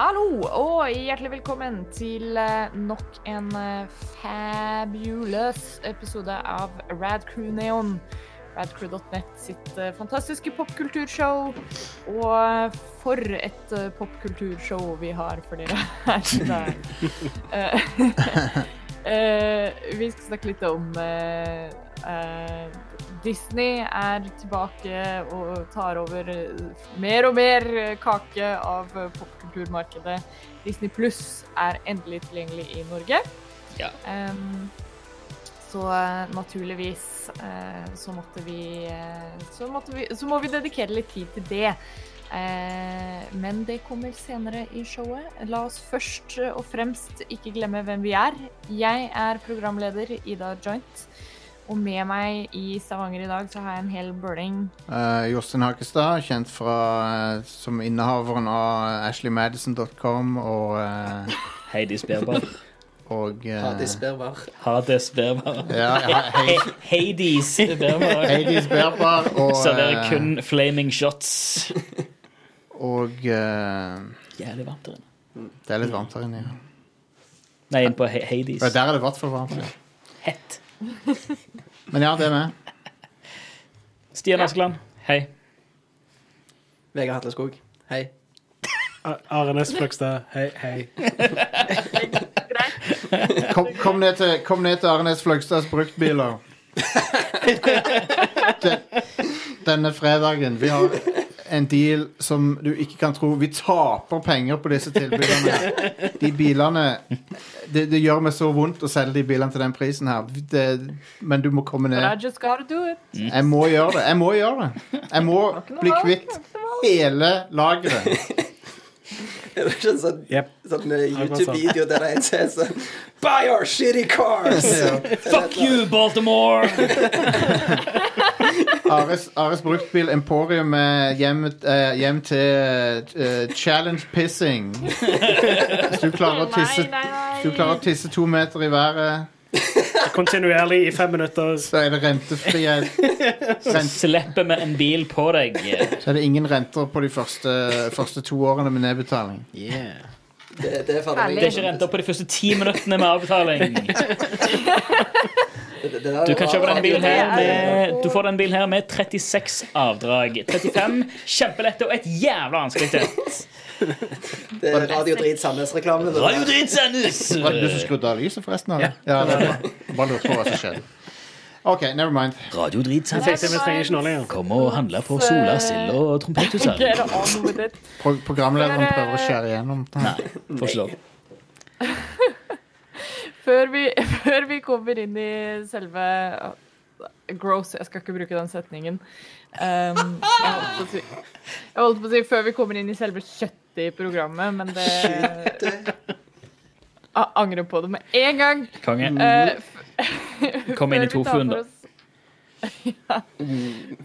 Hallo og hjertelig velkommen til eh, nok en eh, fabulous episode av Radcrew Neon. Radcrew.net sitt eh, fantastiske popkulturshow. Og for et popkulturshow vi har for dere her i dag. Vi skal snakke litt om uh, eh, Disney er tilbake og tar over eh, mer og mer eh, kake av eh, popkulturmarkedet. Disney Pluss er endelig tilgjengelig i Norge. Ja. Um, så naturligvis uh, så måtte vi så, måtte vi så må vi dedikere litt tid til det. Uh, men det kommer senere i showet. La oss først og fremst ikke glemme hvem vi er. Jeg er programleder Ida Joint. Og med meg i Stavanger i dag så har jeg en hel bøling. Uh, Jostein Hakestad, kjent fra, uh, som innehaveren av ashleymadison.com og, uh, Heidi Sperbar. og uh, Hadis Bervar. Hades Berber. ja, ja, Hei- Hades Berber. Heidi Sperbar og, Serverer eh, kun flaming shots. og eh, Jævlig varmt der inne. Det er litt varmt der inne. Ja. Nei, inn på Hades. Der er det i hvert fall varmt. Ja. Hett. Men ja, det er med. Stian Askeland, hei. Vegard Hatleskog. Hei. Are Næss Fløgstad, hei, hei. Kom, kom ned til, kom ned til Arnes Fløgstads bruktbiler. Den, denne fredagen. Vi har en deal som du ikke kan tro. Vi taper penger på disse tilbudene. De bilene det, det gjør meg så vondt å selge de bilene til den prisen her. Det, men du må komme ned. it. Jeg må gjøre det. Jeg må gjøre det. Jeg må bli kvitt hele lageret. Er det ikke en sånn, yep. sånn eh, YouTube-video der det er en som er sånn Buy our shitty cars! Fuck you, Baltimore! Ares, Ares bruktbil Emporium er hjem, eh, hjem til eh, challenge pissing. Hvis du klarer å tisse, Nei, nei, nei. hvis du klarer å tisse to meter i været, Kontinuerlig i fem minutter. så er det rentefrihet. Rent, Slipper med en bil på deg. så er det ingen renter på de første, første to årene med nedbetaling. Yeah. Det, det er. Det er ikke renter på de første ti minuttene med avbetaling. Du kan kjøpe den bilen her er- med Du får den bilen her med 36 avdrag. 35 kjempelette og et jævla vanskelig til. Det er Radio Drit Sandnes-reklame. Radio Drit Sandnes! Var det du som skrudde av lyset, forresten? Eller? Ja, det var. Bare lurte på hva som skjedde. OK, never mind. Radio Drit Sandnes. Kom og handle på Sola, sild og trompetutsalg. Get on with it. Pro programlederen prøver å skjære igjennom. Nei, får ikke lov. Før vi, før vi kommer inn i selve uh, Gross, jeg skal ikke bruke den setningen. Um, jeg, holdt på å si, jeg holdt på å si før vi kommer inn i selve kjøttet i programmet, men det Jeg angrer på det med en gang. Konge. Uh, Kom inn i tofuen, da. ja.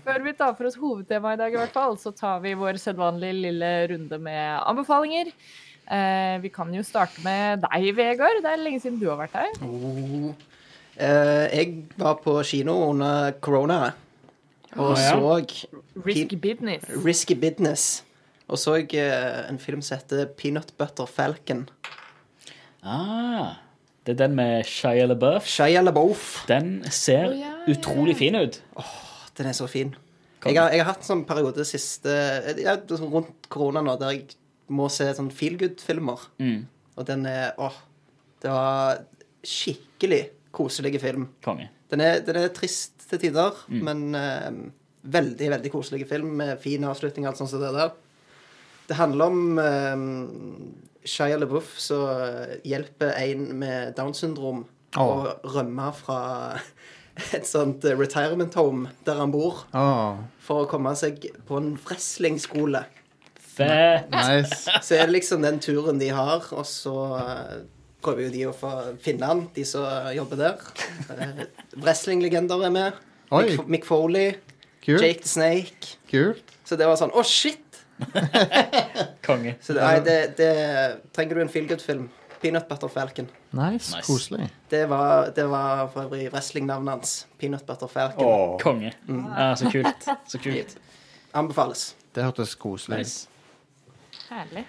Før vi tar for oss hovedtemaet i dag, i hvert fall, så tar vi vår sedvanlige lille runde med anbefalinger. Eh, vi kan jo starte med deg, Vegard. Det er lenge siden du har vært her. Oh. Eh, jeg var på kino under korona og oh, ja. så Risky business. Risky Business. Og så eh, en film som heter Peanut Butter Falcon. Ah, det er den med Shia LaBeouf. Shia LaBeouf. Den ser oh, ja, ja. utrolig fin ut. Den er så fin. Jeg har, jeg har hatt en sånn periode siste ja, sånn Rundt korona nå der jeg må se sånn feel good-filmer. Mm. Og den er Åh. Det var skikkelig koselig film. Konge. Den er, den er trist til tider, men eh, veldig, veldig koselig film med fin avslutning og alt sånt som det der. Det handler om eh, Shia LaBeouf som hjelper en med Downs syndrom å å rømme fra et sånt retirement home der han bor, oh. for å komme seg på en wrestlingskole. Fett. nice. Så er det liksom den turen de har, og så eh, prøver jo de å få finne han, de som jobber der. Eh, Wrestlinglegender er med. Oi. Mick, Foley, Kult. Jake the Snake. Kult. Så det var sånn Å, shit! Konge. Så det, nei, det, det Trenger du en feel good-film? Peanut Butter Falcon. Nice. Nice. Koselig. Det var, det var for øvrig wrestlingnavnet hans. Peanut Butter Falcon. Konge. Ja, så kult. Så kult. Anbefales. Det hørtes koselig ut. Nice. Herlig.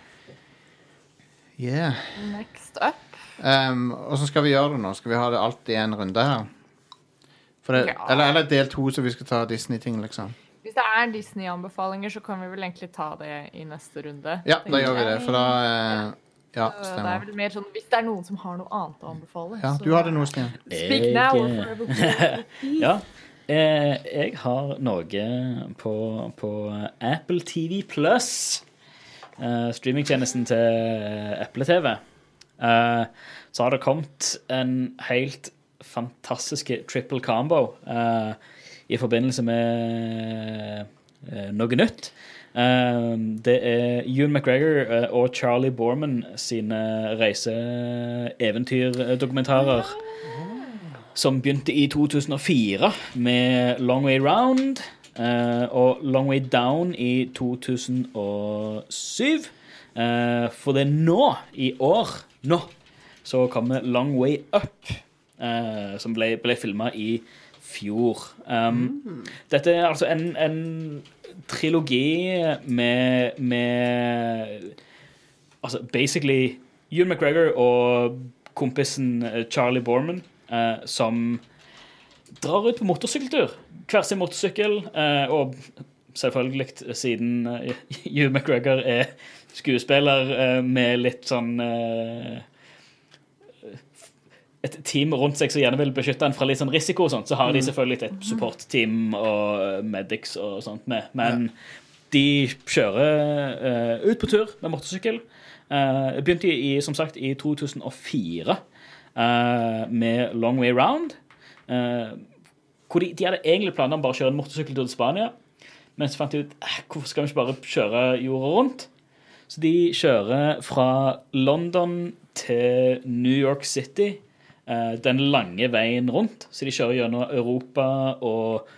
Yeah. Next up. Um, skal vi gjøre det nå? Skal vi ha det alt i en runde her? For det, Ja. eller, eller del to, så vi skal ta Disney-ting, liksom? Hvis det er Disney-anbefalinger, så kan vi vel egentlig ta det i neste runde. Ja, da gjør vi det, for da eh, Ja, stemmer. Det er vel mer sånn, Hvis det er noen som har noe annet å anbefale. Ja, du hadde noe, Stian. Speak now or Jeg- forever Ja. Eh, jeg har noe på, på Apple TV Pluss. Eh, streamingtjenesten til Apple TV. uh, så har det kommet en helt fantastisk triple combo uh, i forbindelse med eh, noe nytt. Eh, det er Ewan McGregor eh, og Charlie Borman sine reiseeventyrdokumentarer som begynte i 2004 med Long Way Round eh, og Long Way Down i 2007. Uh, for det er nå, i år, nå, så kommer Long Way Up, uh, som ble, ble filma i fjor. Um, Dette er altså en, en trilogi med, med Altså basically Ewan McGregor og kompisen eh, Charlie Borman eh, som drar ut på motorsykkeltur. Hver sin motorsykkel, eh, og selvfølgelig siden eh, Ewan McGregor er skuespiller eh, med litt sånn et team rundt seg som gjerne vil beskytte en fra litt sånn risiko, og sånt, så har de selvfølgelig et support-team og medics og sånt med. Men de kjører ut på tur med motorsykkel. Uh, begynte i, som sagt i 2004 eh, med Long Way Round. eh, hvor de, de hadde egentlig planer om bare å kjøre en motorsykkel til Spania. Men så fant de ut eh, hvorfor skal vi ikke bare kjøre jorda rundt. Så de kjører fra London til New York City eh, den lange veien rundt. Så de kjører gjennom Europa og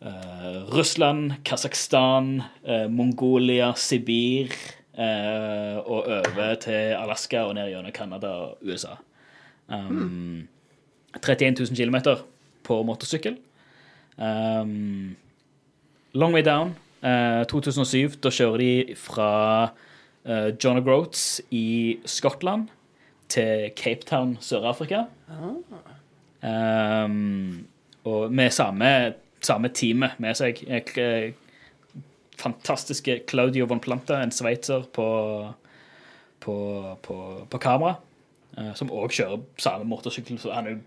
eh, Russland, Kasakhstan, eh, Mongolia, Sibir eh, og over til Alaska og ned gjennom Canada og USA. Um, 31 000 km på motorsykkel. Um, Long Way Down, uh, 2007. Da kjører de fra uh, John O'Groats i Skottland til Cape Town, Sør-Afrika. Um, og med samme, samme teamet med seg. Eh, Fantastiske Claudio von Planta, en sveitser på, på, på, på kamera. eh, som òg kjører samme motorsykkel. Så han er jo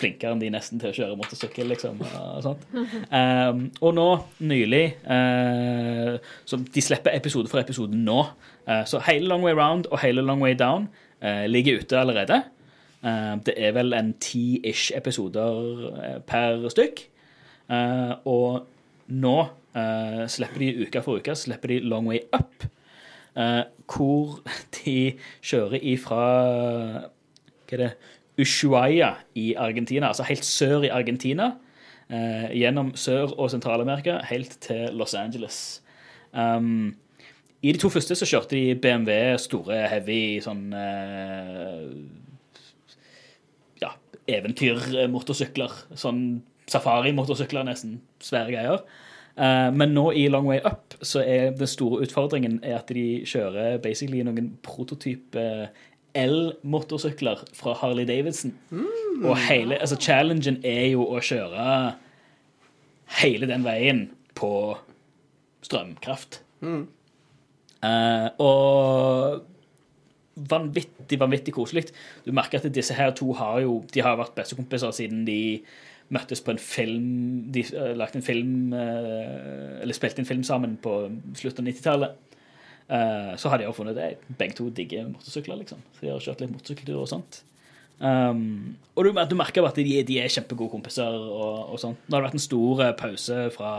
flinkere enn de nesten til å kjøre motorsykkel, liksom. Og, sånt. Um, og nå, nylig uh, Så de slipper episode for episode nå. Uh, så hele Long Way Round og hele Long Way Down uh, ligger ute allerede. Eh, det er vel en ti-ish episoder per stykk. Eh, og nå slipper de uke for uke slipper de Long Way Up. hvor de kjører ifra Hva er det? Ushuaia i Argentina, altså helt sør i Argentina. Eh, gjennom Sør- og Sentral-Amerika helt til Los Angeles. Um, I de to første så kjørte de BMW, store, heavy sånn eh, Ja, eventyrmotorsykler. Sånn safari-motorsykler, nesten. Svære greier. Eh, men nå i Long Way Up så er den store utfordringen at de kjører basically noen prototype el-motorsykler fra Harley Davidson. Og hele, altså challengen er jo å kjøre hele den veien på strømkraft. Eh, og vanvittig, vanvittig koselig. Du merker at disse her to har jo De har vært bestekompiser siden de møttes på en film De uh, en film uh, Eller spilte en film sammen på slutten av 90-tallet. Eh, så har de jo funnet det. Begge to digger motorsykler, liksom. Så de har kjørt litt motorsykkeltur og sånt. Um, og du, du merker at de, de er kjempegode kompiser og, og sånt. Nå har det vært en stor eh, pause fra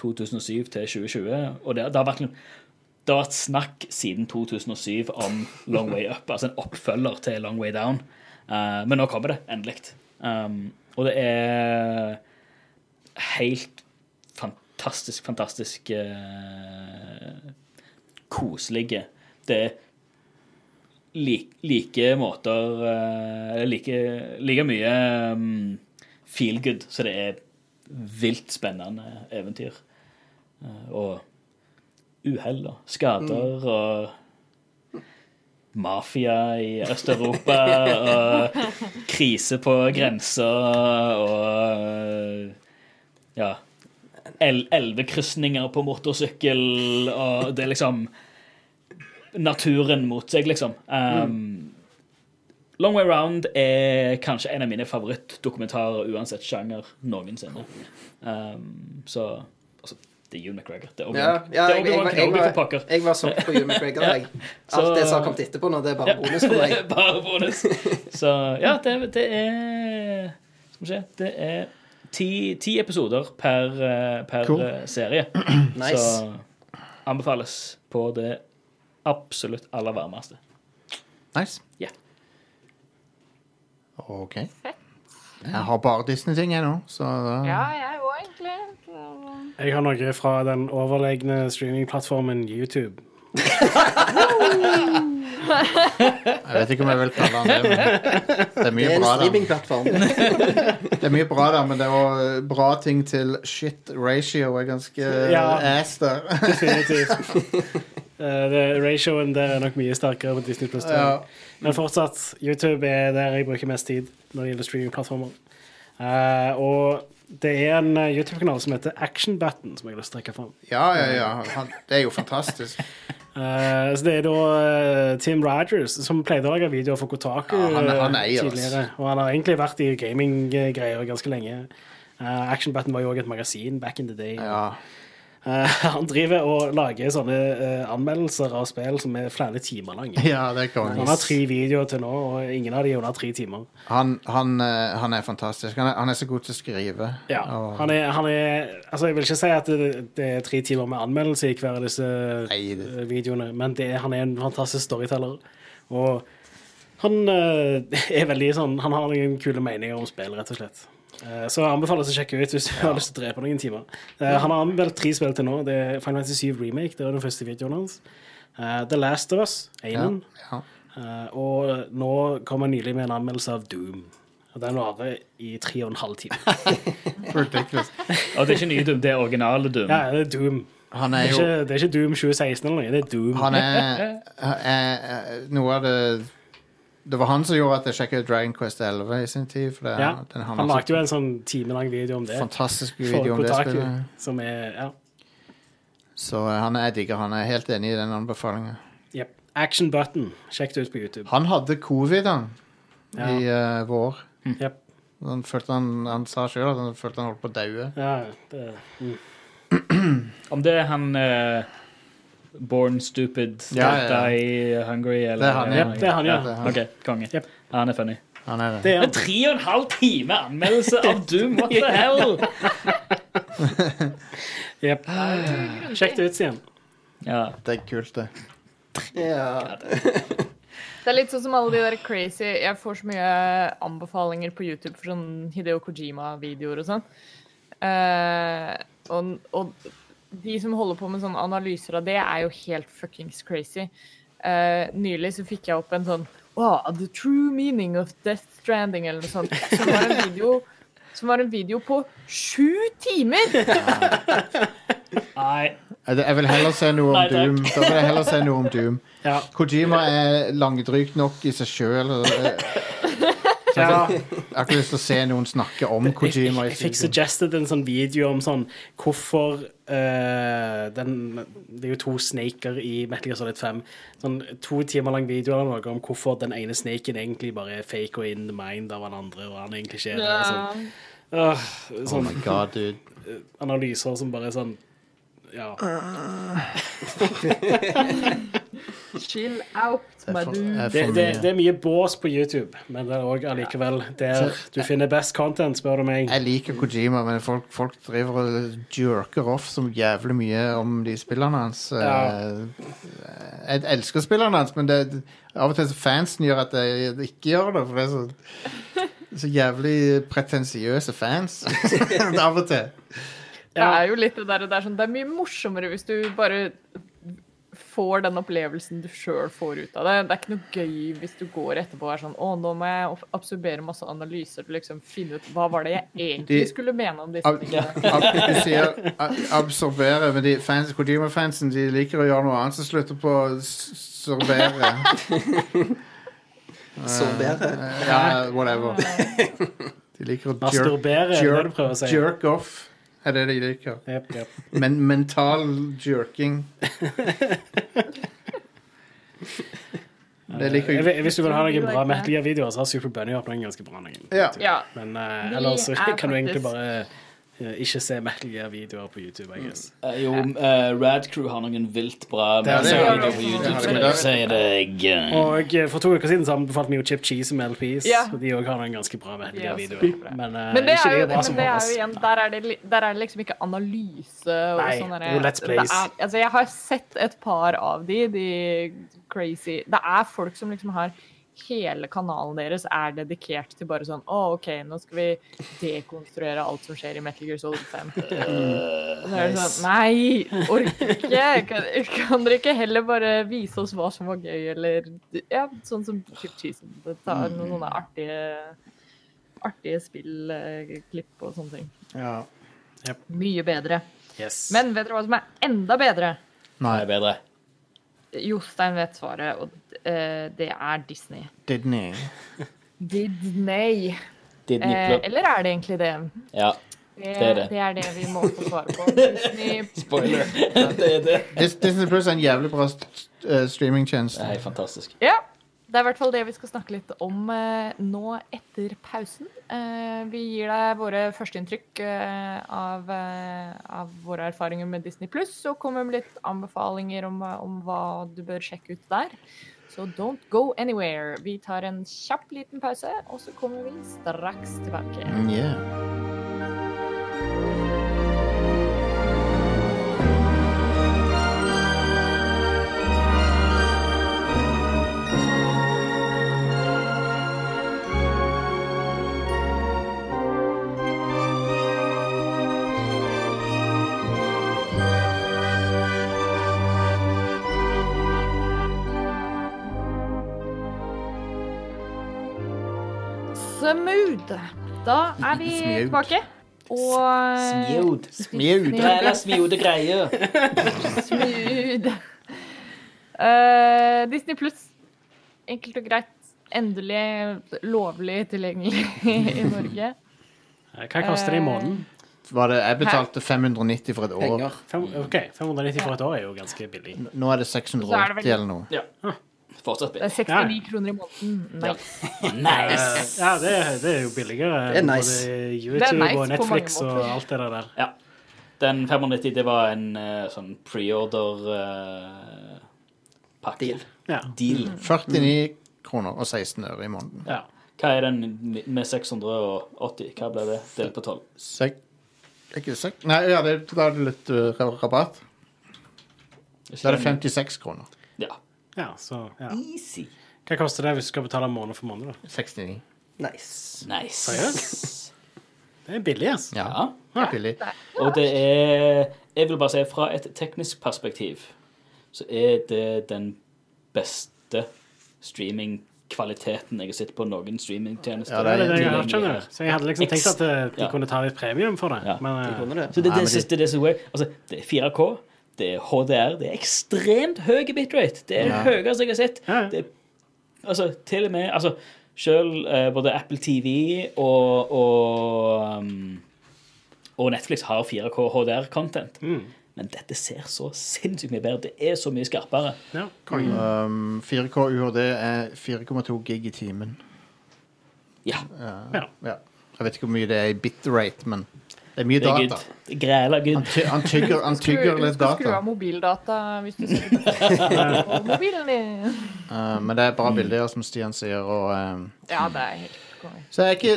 2007 til 2020, og det, det har vært det har vært snakk siden 2007 om Long Way Up, altså en oppfølger til Long Way Down. Uh, men nå kommer det, endelig. Um, og det er helt fantastisk, fantastisk eh, koselige. Det er like, like måter Eller like, like mye um, feel good, så det er vilt spennende eventyr. Eh, og uhell og skader og mafia i Øst-Europa, og krise på grensa, og ja el Elvekrysninger på motorsykkel, og det er liksom Naturen mot seg, liksom. Um, Long Way Round er kanskje en av mine favorittdokumentarer uansett sjanger noensinne. Um, så altså, det er Ewan McGregor. Det er Ja, Obi-Wan ja, jeg, Kenobi, for pokker. jeg var solgt på Hugh McGregor. Jeg. Så- Alt det som har kommet etterpå nå, det er bare bonus for meg. Bare bonus. Så ja, det, det er Skal vi se Det er ti, ti episoder per, eh, per Cool. eh, serie. Nice. Så anbefales på det absolutt aller varmeste. Nice. Ja. OK. Jeg har bare Disney-ting, jeg nå, så da Ja, jeg òg, egentlig. Jeg har noe fra den overlegne streamingplattformen YouTube. Jeg vet ikke om jeg vil kalle den det, men det er mye Det er en bra der. streamingplattform. Det er mye bra der, men det er også bra ting til shit ratio er ganske Ja. ass der. Definitivt. Eh, det- ratioen der er nok mye sterkere på Disney Plus. Ja. Men fortsatt, YouTube er der jeg bruker mest tid når det gjelder streamingplattformer. Eh, og det er en eh, YouTube-kanal som heter Action Button, som jeg har lyst til å trekke fram. Ja, ja, ja. Han, det er jo fantastisk. uh, så det er da uh, Tim Rogers, som pleide å lage videoer for Kotaku Ja, han han eier tidligere. Og han har egentlig vært i gaminggreier ganske lenge. Uh, Action Button var jo også et magasin back in the day. Ja. Eh, han driver og lager sånne eh, anmeldelser av spill som er flere timer lange. ja, det er Han har tre videoer til nå, og ingen av de er under tre timer. Han, han, eh, han er fantastisk. Han er, han er så god til å skrive. Ja, Og- han er, han er Altså, jeg vil ikke si at det, det er tre timer med anmeldelse i hver av disse Nei, det- eh, videoene, men det, han er en fantastisk storyteller. Og han eh, er veldig sånn Han har noen kule meninger om spill, rett og slett. Eh, Så anbefales å sjekke ut hvis du har lyst til å drepe noen timer. Eh, Han har anmeldt tre spill til nå. Det er Final Fantasy 7 Remake, det var den første videoen hans. Eh, The Last of Us, Ja, ja. Eh, og nå kom han nylig med en anmeldelse av Doom. Og Den varer i tre og en halv time. Ridiculous. Og det er ikke nye Doom, det er originale Doom. Ja, det er Doom. Han Det er er, ikke, det er ikke Doom 2016 eller noe, det er Doom. Han er, er, er Noe av det Det var han som gjorde at jeg sjekket ut Dragon Quest 11 i sin tid. For det, ja. den, Han har lagde jo en sånn timelang video om det. fantastisk video om det spillet. som er ja. Så eh, han er digger. Han er helt enig i den anbefalingen. Yep. Action Button. Sjekk det ut på YouTube. Han hadde covid han Ja. i uh, vår. Yep. Han, følte han, han sa sjøl at han følte han holdt på å daue. Ja, det, mm. Om det er han eh, Born Stupid, Ja, ja, ja. Die Hungry eller Det er han, ja. Yep, det er han, ja. Ja, det er han. OK, konge. Yep. Han er funny. Han er det. det er tre og en halv time anmeldelse av Doom, what the hell? Jepp. Sjekk det ut, Stian. Ja. Det er kult, det. Ja. Det er litt sånn som alle de der crazy Jeg får så mye anbefalinger på YouTube for sånn Hideo Kojima-videoer og sånn. Uh, og, og de som holder på med sånne analyser av det, er jo helt fuckings crazy. Uh, nylig så fikk jeg opp en sånn wow, The true meaning of Death Stranding, eller noe sånt. Som var en video, som var en video på sju timer! Nei. Jeg jeg vil heller se noe om Nei. Doom. Da vil jeg heller se noe om Doom. Ja. Kojima er langdrygt nok i seg sjøl. Ja. Jeg har ikke lyst til å se noen snakke om Kojima. i Jeg fikk suggested en sånn video om sånn hvorfor uh, den Det er jo to snaker i Metal Gear Solid 5. Sånn to timer lang video eller noe om hvorfor den ene snaken egentlig bare er fake og in the mind av den andre, og han egentlig ikke er det. Sånn, Åh, Oh sånn my god, dude. analyser som bare er sånn Ja. Chill out, Det my dude. Det, det, det er mye bås på YouTube, men det er òg allikevel der du finner best content, spør du meg. Jeg liker Kojima, men folk, folk driver og jerker off så jævlig mye om de spillene hans. Ja. Jeg elsker spillene hans, men det, av og til så fansen gjør at jeg ikke gjør det. For det er så, så jævlig pretensiøse fans. av og til. Det er jo litt det der, det er sånn Det er mye morsommere hvis du bare får den opplevelsen du sjøl får ut av det. Det er ikke noe gøy hvis du går etterpå og er sånn Å, nå må jeg absorbere masse analyser til liksom finne ut hva var det jeg egentlig De- skulle mene om disse Ab tingene. ab du sier absorbere, men de fans, Kojima-fansen de liker å gjøre noe annet som slutter på sorbere. Sorbere. Ja, whatever. De liker å jerk, er si? jerk off. Er det de liker. Yep, yep. Men mental jerking. Det liker Jeg. Hvis du vil ha noen bra Metal Gear-videoer, så har Super Bunny opp noen ganske bra noen. Ja. Ja. Men uh, ellers så kan du egentlig bare ikke se Metal Gear-videoer på YouTube, I guess. Eh, jo, uh, Rad Crew har noen vilt bra Det er det. videoer på YouTube. Skal jeg si deg. Og eh, for to uker siden så anbefalte vi jo Chip Cheese med LPs. Ja. Og de òg har noen ganske bra Metal er Gear-videoer. Men, eh, Men det er jo, som det er jo igjen, der er, det, der er det liksom ikke analyse og Nei, sånn det er Let's Plays. Altså, jeg har sett et par av de, de crazy Det er folk som liksom har Hele kanalen deres er dedikert til bare sånn Å, OK, nå skal vi dekonstruere alt som skjer i Metal Gear Solid 5. Og så er det sånn Nei, orker ikke. Kan, kan dere ikke heller bare vise oss hva som var gøy, eller Ja, sånn som Chip Cheese. Det tar noen noen artige artige spillklipp og sånne ting. Ja. Mye bedre. Yes. Men vet dere hva som er enda bedre? Nei, bedre. Jostein vet svaret, og eh, det er Disney. Disney. Disney. Disney Eh, eller er det egentlig det? Ja, Det, er det. det er det vi må få svare på. Disney spoiler. det er det. Disney Plus er en jævlig bra eh, streamingtjeneste. Det er fantastisk. Ja. Det er i hvert fall det vi skal snakke litt om eh, nå etter pausen. Eh, vi gir deg våre førsteinntrykk eh, av, av våre erfaringer med Disney Pluss, og kommer med litt anbefalinger om, om hva du bør sjekke ut der. Så don't go anywhere. Vi tar en kjapp liten pause, og så kommer vi straks tilbake. Mm, yeah. Smooth. Da er vi Smjød. tilbake. Og Smjod. Smooth. Græla smjode greier. Smooth. Uh, Disney pluss. Enkelt og greit. Endelig lovlig tilgjengelig i Norge. Eh, Hva koster det i måneden? Var det, jeg betalte 590 for et år. Fem, OK, 590 for et år er jo ganske billig. Nå er det 680 eller noe. Ja. Fortsatt Det er billig. 69 kroner i måneden. Nice. Nice. Ja, det, det er jo billigere er enn nice. både YouTube nice og Netflix og alt det der. Ja. Den 590, det var en eh, sånn preorder-pakke. Deal. Ja. Deal. 49 kroner og 16 øre i måneden. ja. Hva er den med 680? Hva ble det? Delt på 12? Sek ikke sek Nei, ja, det, da er det litt uh, rabatt. Da er det 56 kroner. Ja. så ja. Easy. Hva koster det hvis du skal betale måned for måned? da? 69. Nice. Nice. Seriøst? Det er billig, altså. Ja, Ja. det er billig. Og det er Jeg vil bare si fra et teknisk perspektiv så er det den beste streamingkvaliteten jeg har sett på noen streamingtjenester. Ja, Det er det jeg skjønner Så jeg hadde liksom tenkt at eh, de Ja. kunne ta litt premium for det. Ja, Men De eh, kunne det. Så det, det, det, det, det, det, det, det, det er 4K, det er HDR, det er ekstremt høy bitrate. Det er det Ja. høyeste jeg har sett. Ja. Det altså, til og med altså, Selv uh, både Apple TV og, og, um, og Netflix har 4K HDR-content. Mm. Men dette ser så sinnssykt mye bedre. Det er så mye skarpere. ja. Um, 4K UHD er 4,2 gig i timen. Ja, ja. Ja. Jeg vet ikke hvor mye det er i bitrate, men det er mye det er data. good. Er Græla Han, good. ty han tygger, han tygger Skru- litt skal skru data. av mobildata hvis du ser på mobilen din. Uh, men det er bra bilder, som Stian sier. Og, um, Ja, det er helt så, er ikke,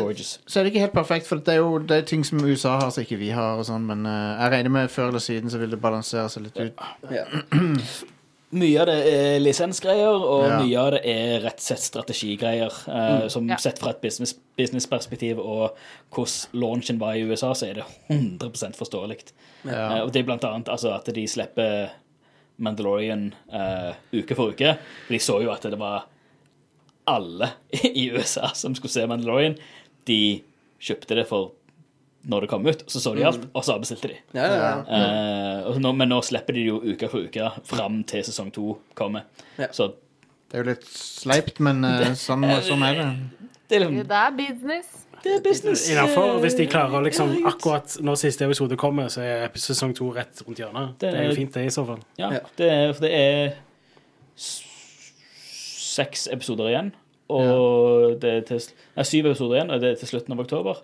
så er det ikke helt perfekt, for det er jo det er ting som USA har som ikke vi har. Og sånn, men uh, jeg regner med før eller siden så vil det balansere seg litt ut. Ja. Mye av det er lisensgreier, og Ja. mye av det er rett og slett strategigreier. eh, som Ja. Sett fra et business- businessperspektiv og hvordan launchen var i USA, så er det 100 forståelig. Ja. Eh, og det er blant annet altså, at de slipper Mandalorian eh, uke for uke. De så jo at det var alle i USA som skulle se Mandalorian. De kjøpte det for når det kom ut, så så de alt, og så bestilte de. Ja, ja, ja. Eh, og nå, men nå slipper de det jo uke for uke fram til sesong to kommer. Ja. Så Det er jo litt sleipt, men uh, sånn, sånn er det. det er liksom Det er business. Det er business. Innenfor, hvis de klarer liksom Akkurat når siste episode kommer, så er sesong to rett rundt hjørnet. Det Det er er- jo fint, det, i så fall. Ja, Ja. det er, for det er seks episoder igjen. Og det er til, nei, syv episoder igjen, og det er til slutten av oktober.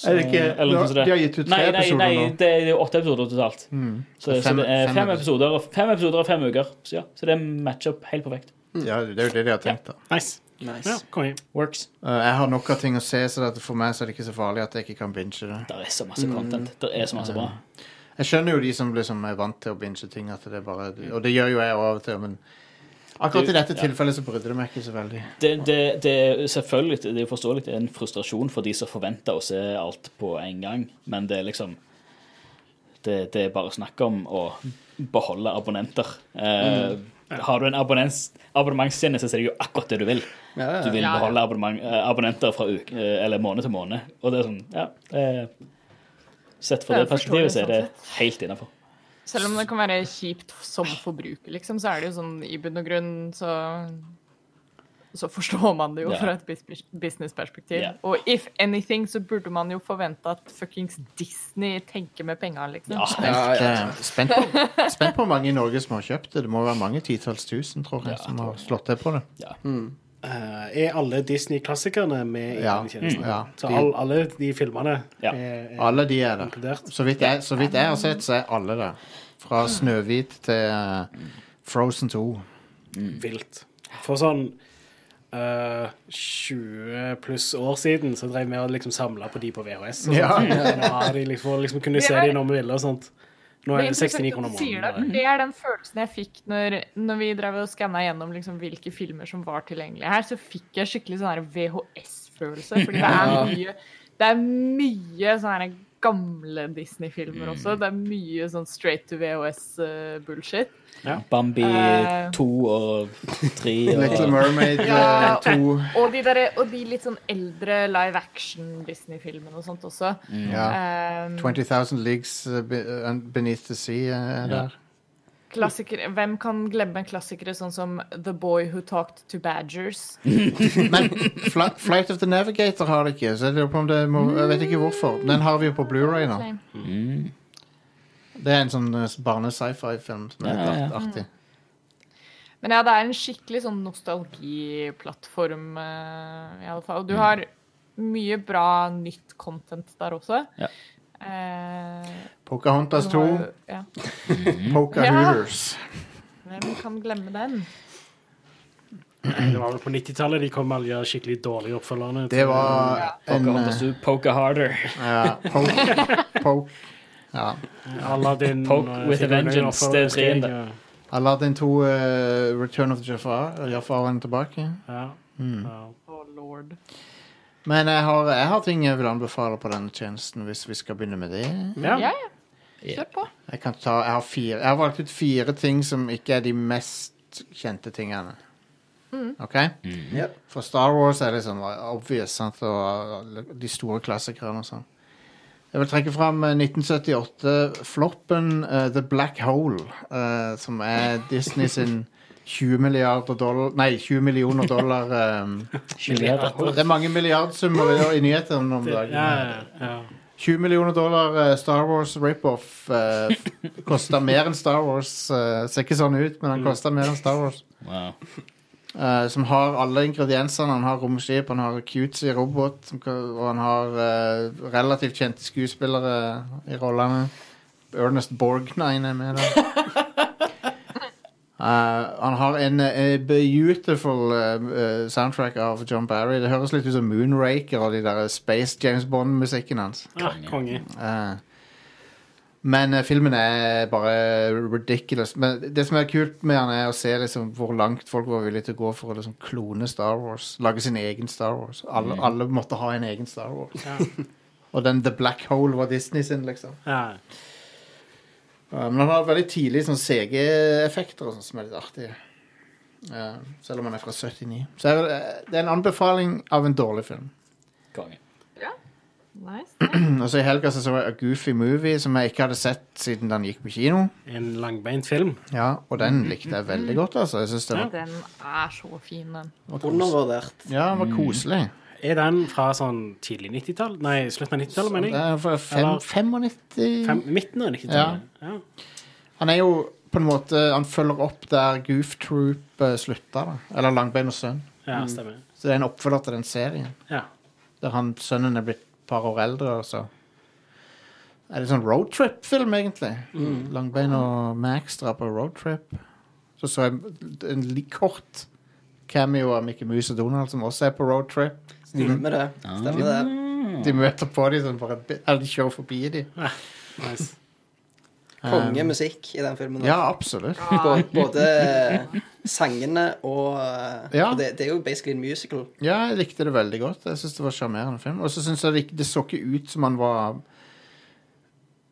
Så, Er det ikke- eller noe sånt de har gitt ut tre nei, nei, episoder nei, nå. det er åtte episoder totalt. Mm. Så, så Fem- det er fem fem episoder. episoder, og- fem episoder og fem uker. Så ja, så det er matchup helt perfekt. Ja, det er jo det de har tenkt, da. Nice. Nice. Ja. Works. Uh, jeg har nok av ting å se, så det, for meg så er det ikke så farlig at jeg ikke kan binge det. Det er så masse content. Det er så masse bra. Jeg skjønner jo de som liksom er vant til å binge ting, at det bare Og det gjør jo jeg av og til, men akkurat i dette Ja. tilfellet så brydde det meg ikke så veldig. Det, det, det selvfølgelig det er jo forståelig det er en frustrasjon for de som forventer å se alt på en gang, men det er liksom Det, det er bare snakk om å beholde abonnenter. Eh, Har du en abonnementstjeneste, så er det jo akkurat det du vil. Ja, ja, Du ja. vil Ja, ja. beholde abonnement, eh, abonnenter fra uke, eh, eller måned til måned. Og det er sånn, ja eh, Sett fra Det er det perspektivet så er det helt innafor. Selv om det kan være kjipt som forbruker, liksom, så er det jo sånn i bunn og grunn så så forstår man det jo yeah. fra et businessperspektiv. Yeah. Og if anything, så burde man jo forvente at fuckings Disney tenker med penga, liksom. Ja, Ja, ja. Eh, Spent på, spent på hvor mange i Norge som har kjøpt det. Det må være mange titalls tusen, tror jeg, Ja, som tror har slått til på det. ja. Eh, er alle Disney-klassikerne med i Ja. tjenesten? Mm. Ja. Så all, alle de filmene Ja. er, er Alle de er der. inkludert? Så vidt jeg, så vidt jeg har sett, så er alle det. Fra Snøhvit til uh, Frozen 2. Vilt. For sånn uh, 20 pluss år siden så drev vi og liksom samla på de på VHS. Og sånt. ja. Ja. de liksom, liksom kunne se de når vi ville og sånt. Nå er det Det er 69 kroner måneden. Det er den følelsen jeg fikk når, når vi drev og skanna gjennom liksom hvilke filmer som var tilgjengelige her. Så fikk jeg skikkelig sånn VHS-følelse. Fordi det er mye, det er mye sånn her gamle Disney-filmer også. Det er mye sånn straight to VHS-bullshit. Bambi Eh. 2 og 3 Little og Mermaid Ja. 2. og, de der, og de litt sånn eldre live action Disney-filmene og sånt også. Ja. Um, 20,000 Leagues uh, be- uh, Beneath the Sea uh, er der. Klassikere, hvem kan glemme klassikere sånn som The Boy Who Talked to Badgers? Men Fl Flight of the Navigator har det ikke, så jeg lurer på om det må, Jeg vet ikke hvorfor. Den har vi jo på Blu-ray nå. Mm. Det er en sånn uh, barne-sci-fi-film som er ja, litt ja. artig. Men ja, det er en skikkelig sånn nostalgiplattform, eh, i alle fall. Mm. Du har mye bra nytt content der også. Ja. Eh, Pocahontas 2, har Ja. Pocahooters. Ja. Hvem kan glemme den? Det var vel på 90-tallet de kom med alle de skikkelig dårlige oppfølgerne. Det var en Pocahontas uh, 2, Pocaharder Harder. ja, Poke, poke. Ja. Aladdin Poke og with a vengeance, det er ja. Aladdin 2, uh, Return of Jafar. Jafar er tilbake. Ja. Mm. Ja. Lord. Men jeg har, jeg har ting jeg vil anbefale på denne tjenesten, hvis vi skal begynne med det. Ja. Ja, ja. Kjør på. Jeg, kan ta, jeg, har fire, jeg har valgt ut fire ting som ikke er de mest kjente tingene. OK? Ja. For Star Wars er det sånn obvious, sant? og de store klassikerne og sånn. Jeg vil trekke fram eh, 1978-floppen The Black Hole, uh, som er Disney sin 20 milliarder dollar Nei, 20 millioner dollar um, Milliarder. Det er mange milliardsummer i, nyhetene om dagen. Ja, ja, ja. 20 millioner dollar eh, Star Wars rip-off uh, kosta mer enn Star Wars. Uh, ser ikke sånn ut, men han kosta mer enn Star Wars. Wow. Uh, som har alle ingrediensene. Han har romskip, han har cutesy robot, og han har uh, relativt kjente skuespillere i rollene. Ernest Borgnine er med der. Eh, han har en eh, beautiful eh, soundtrack av John Barry. Det høres litt ut som Moonraker og de der Space James Bond-musikken hans. ja konge. Eh, men filmen er bare ridiculous. Men det som er kult med han, er å se liksom hvor langt folk var villige til å gå for å liksom klone Star Wars. Lage sin egen Star Wars. Alle, alle måtte ha en egen Star Wars. Ja. Og den The Black Hole var Disney sin, liksom. Ja. Ja, men han har veldig tidlig sånn CG-effekter og sånn som er litt artige. Ja, selv om han er fra 79. Så er det, det er en anbefaling av en dårlig film. Konge. Nice. Og så i helga så, så jeg A Goofy Movie, som jeg ikke hadde sett siden den gikk på kino. En langbeint film. Ja, Og den likte jeg veldig godt, altså. Jeg synes det var, Den er så fin, den. Undervurdert. Ja, den var koselig. Er den fra sånn tidlig 90-tall? Nei, slutten av 90-tallet, mener Det jeg. er fra fem, 95 Fem, midten av 90-tallet. Ja. Han er jo på en måte Han følger opp der Goof Troop eh, slutta, da. Eller Langbein og sønn. ja, stemmer. Så det er en oppfølger til den serien. Ja. Der han, sønnen er blitt et par år eldre, og så er det sånn roadtrip-film, egentlig. Langbein og Max drar på roadtrip. Så så jeg en kort cameo av Mickey Mouse og Donald, som også er på roadtrip. Stemmer det. Stemmer det. De møter på dem sånn bare Eller de kjører forbi dem. Nice. Kongemusikk i den filmen. Ja, absolutt. Både, både sangene og eh, Ja. og det, det er jo basically en musical. Ja, jeg likte det veldig godt. Jeg synes det var en sjarmerende film. Og så syns jeg det, ikke- det så ikke ut som han var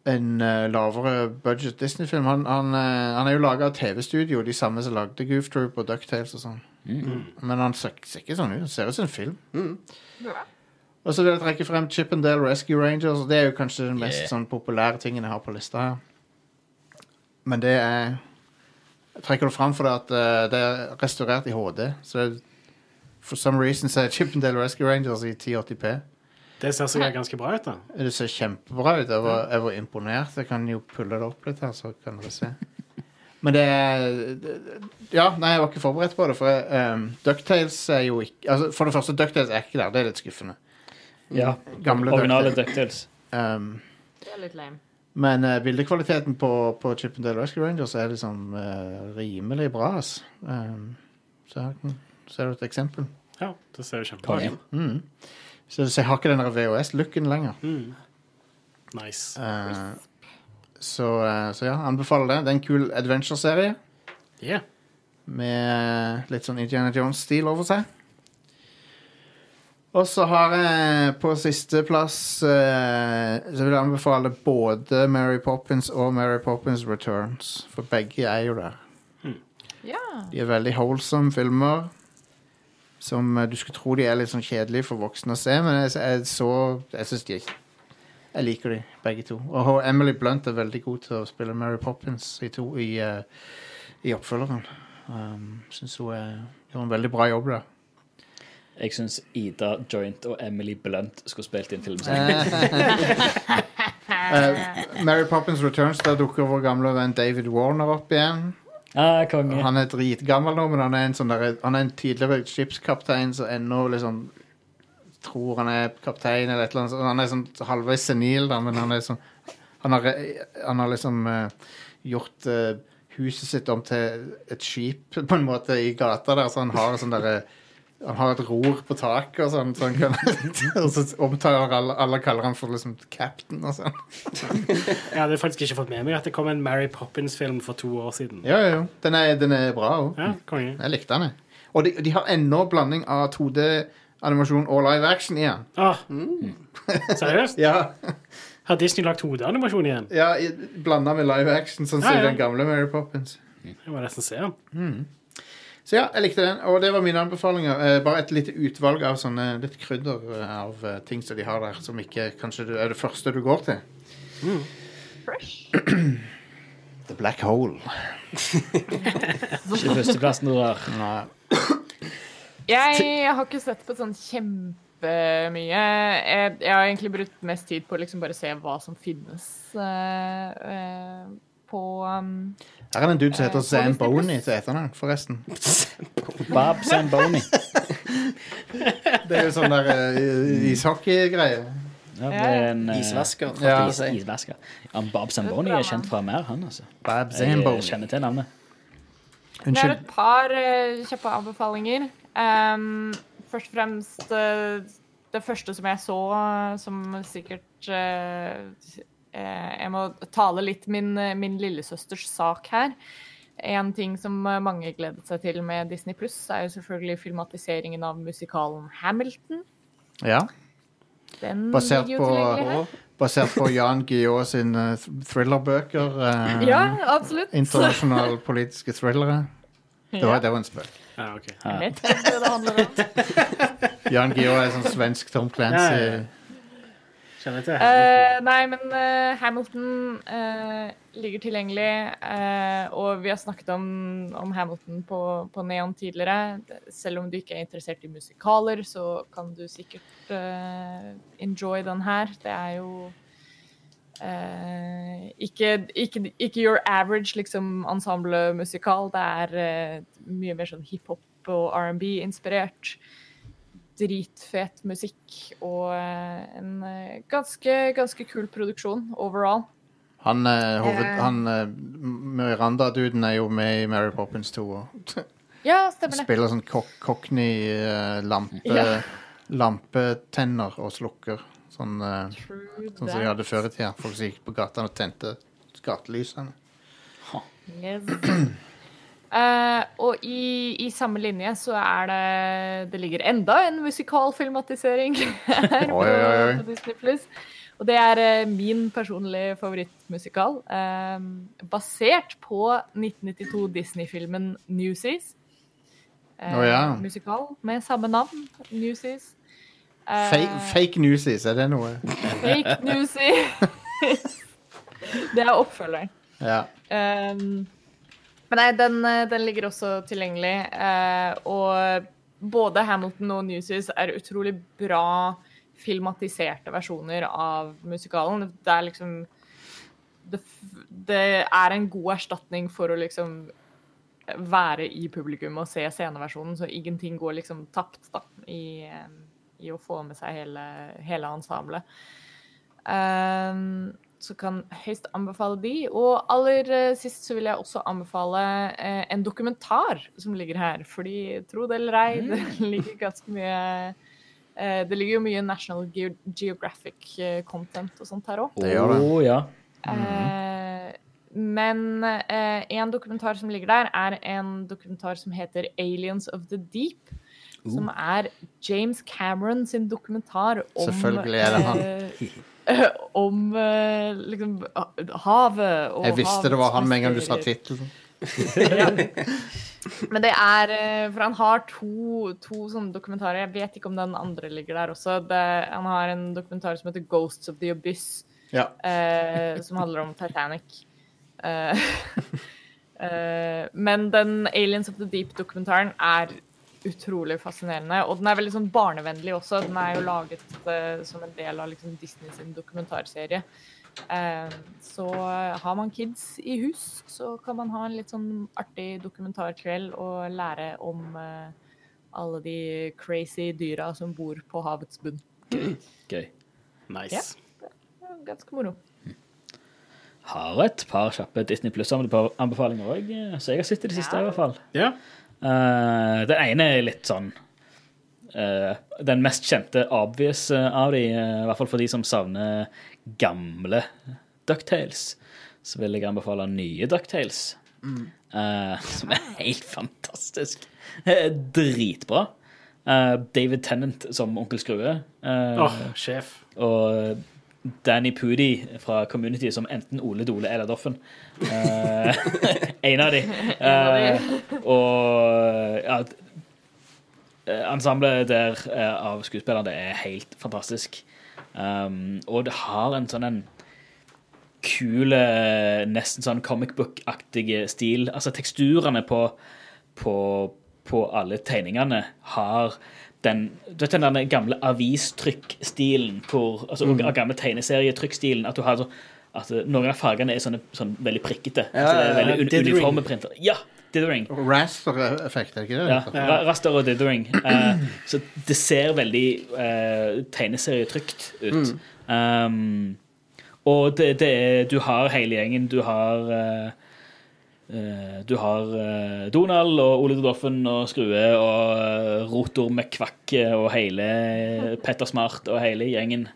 en uh, lavere budget Disney-film. Han, han, uh, han er jo laga av TV-studio, de samme som lagde Goof Troop og Ducktales og sånn. Men han ser, ser ikke sånn ut. Han ser ut som en film. Mm. Og så vil jeg trekke frem Chippendale Rescue Rangers. Det er jo kanskje den mest Yeah. sånn, populære tingen jeg har på lista her. Men det er Jeg trekker det fram fordi at uh, det er restaurert i HD. Så for some reason så er Chippendale Rescue Rangers i 1080p. Det ser sikkert ganske bra ut, da. Det ser kjempebra ut. Jeg var, jeg var imponert. Jeg kan jo pulle det opp litt her, så kan dere se. Men det det- Ja, nei, jeg var ikke forberedt på det. For um, Ducktales er jo ikke altså, For det første, Ducktales er ikke der. Det er litt skuffende. Ja. Gamle Originale DuckTales. DuckTales. Um, Det er litt lame. men uh, bildekvaliteten på, på Chippendale Rescue Rangers er liksom uh, rimelig bra. Um, så her ser du et eksempel. Ja, det ser jo kjempebra ut. Mm. Så, så jeg har ikke den VHS-looken lenger. Mm. Nice. Uh, så, uh, så ja, anbefaler det. Det er en kul adventure-serie Yeah. med litt sånn Indiana Jones-stil over seg. Og så har jeg på sisteplass uh, Så vil jeg anbefale både Mary Poppins og Mary Poppins Returns. For begge er jo der. Ja. De er veldig holsome filmer. Som eh, du skulle tro de er litt sånn kjedelige for voksne å se, men jeg, jeg så Jeg syns de er Jeg liker de, begge to. Og Emily Blunt er veldig god til å spille Mary Poppins i, to, i, eh, i oppfølgeren. Um, syns hun er, gjør en veldig bra jobb der. Jeg syns Ida Joint og Emily Blunt skulle spilt inn film sammen. Eh, Mary Poppins Returns, der dukker vår gamle venn David Warner opp igjen. Ah, konge. Han er dritgammel nå, men han er en, sånn der, han er en tidligere skipskaptein som ennå liksom tror han er kaptein eller et eller annet. Han er sånn halvveis senil, da, men han er sånn Han har, han har liksom uh, gjort uh, huset sitt om til et skip på en måte i gata der, så han har sånn derre han har et ror på taket og sånn, så han kan Og så omtaler alle, alle kaller han for liksom captain og sånn. Jeg hadde faktisk ikke fått med meg at det kom en Mary Poppins-film for to år siden. Jo, jo. Den er, den er bra òg. Ja, konge. Jeg likte den, jeg. Og de, de har ennå blanding av 2D-animasjon og live action igjen. Ah, seriøst? Ja, Har Disney lagt hodeanimasjon igjen? ja Blanda med live action, sånn som Ja, ja. den gamle Mary Poppins. Jeg må nesten se den. Så ja, jeg likte den, og det var mine anbefalinger. Eh, bare et lite utvalg av sånne litt krydder eh, av eh, ting som de har der, som ikke kanskje du, er det første du går til. Fresh. The Black Hole. Ikke førsteplassen du har. Nei. Jeg har ikke sett på sånn kjempemye. Jeg, jeg har egentlig brukt mest tid på å liksom bare se hva som finnes eh, eh, på um, Her er det en dude som heter Eh, Zamboni til etternavn, forresten. Bob Zamboni. Det er jo sånn der uh, ishockeygreie. Ja, det er en eh, Isvasker, holdt Ja. jeg si. Isvasker. Ja, Bob Zamboni er kjent fra mer, han, altså. Bob Jeg eh, Zamboni. kjenner til navnet. Det er Unnskyld. et par eh, kjappe anbefalinger. Um, først og fremst eh, det første som jeg så, eh, som sikkert eh, eh, Jeg må tale litt min, min lillesøsters sak her. En ting som eh, mange gledet seg til med Disney Pluss, er jo selvfølgelig filmatiseringen av musikalen Hamilton. Ja. Den Basert jo på- basert på Jan Guillaud sin eh, thrillerbøker. eh, Ja, absolutt. Internasjonale politiske thrillere. Det var, det var en spøk. Ja, okay. Om. Jan Guillaud er sånn svensk Tom Clancy. Ja, ja, Kjenner til Eh, nei, men eh, Hamilton eh, ligger tilgjengelig, og vi har snakket om, om Hamilton på, på Neon tidligere. Selv om du ikke er interessert i musikaler, så kan du sikkert enjoy den her. Det er jo Uh, ikke, ikke, ikke your average liksom, ensemblemusikal. Det er uh, mye mer sånn hiphop og R&B-inspirert dritfet musikk og eh, en eh, ganske, ganske kul produksjon overall. Han, eh, hoved, Eh. han eh, Miranda-duden er jo med i Mary Poppins 2 og Ja, stemmer det. spiller sånn cock cockney-lampe Ja. lampetenner og slukker. Sånn, eh, sånn som de hadde før i tida. Folk som gikk på gatene og tente gatelysene. Yes. Eh, og i, i samme linje så er det Det ligger enda en musikalfilmatisering her på, Oi, oi, oi. på Disney Plus. Og det er uh, min personlige favorittmusikal. Uh, basert på 1992 Disney-filmen Newsies. Å, ja. Musikal med samme navn, Newsies. Fake, fake newsies, er det noe? Fake Newsies. det er oppfølgeren. Ja. Um, men nei, den, eh, den ligger også tilgjengelig. eh, og både Hamilton og Newsies er utrolig bra filmatiserte versjoner av musikalen. Det er liksom det, det er en god erstatning for å liksom være i publikum og se sceneversjonen, så ingenting går liksom tapt da, i, eh, i å få med seg hele, hele ensemblet. Um, så kan høyst anbefale de. Og aller eh, sist så vil jeg også anbefale eh, en dokumentar som ligger her. Fordi, tro det eller ei, det ligger ganske mye eh, Det ligger jo mye National Geo Geographic-content og sånt her òg. Det gjør det. Oh, ja. Eh, men eh, en dokumentar som ligger der, er en dokumentar som heter 'Aliens of the Deep'. Som er James Cameron sin dokumentar om Selvfølgelig er det han. om eh, liksom havet og Jeg visste det var han med en gang du sa tittelen. ja. Men det er eh, For han har to, to sånne dokumentarer. Jeg vet ikke om den andre ligger der også. Det, han har en dokumentar som heter 'Ghosts of the Abyss'. Ja. eh, som handler om Titanic. Eh, eh, men den Aliens of the Deep-dokumentaren er utrolig fascinerende. Og den er veldig sånn barnevennlig også. Den er jo laget uh, som en del av liksom, Disney sin dokumentarserie. Eh, så har man kids i hus, så kan man ha en litt sånn artig dokumentarkveld og lære om eh, alle de crazy dyra som bor på havets bunn. Gøy. Nice. Det er Ganske moro. Har et par kjappe Disney Pluss-anbefalinger òg, så jeg har sett i det siste, i hvert fall. Ja. Eh, den ene er litt sånn uh, Den mest kjente obvious eh, av de, uh, i hvert fall for de som savner gamle Ducktales, så vil jeg anbefale nye Ducktales. eh, som er helt fantastisk. Dritbra. David Tennant som onkel Skrue. eh, oh, sjef. og Danny Pudi fra Community som enten Ole Dole eller Doffen. Uh, en av de. Uh, og ja, eh, ensemblet der uh, av skuespillerne er helt fantastisk. Um, og det har en sånn en kul, nesten sånn comic book-aktig stil. Altså teksturene på, på, på alle tegningene har den, du vet den gamle avistrykkstilen, altså mm. gamle tegneserietrykkstilen, at du har så, at noen av fargene er sånne, sånn veldig prikkete. altså, det er veldig un Dithering. uniforme printer. Ja, dithering. Raster-effekt, er ikke det? Ja, ja. raster og dithering. Uh, så det ser veldig uh, tegneserietrygt ut. Um, og det, det er, du har hele gjengen. Du har eh, eh, Du har eh, Donald og Ole Doffen og Skrue og Rotor Rotor McQuack og hele Petter Smart og hele gjengen.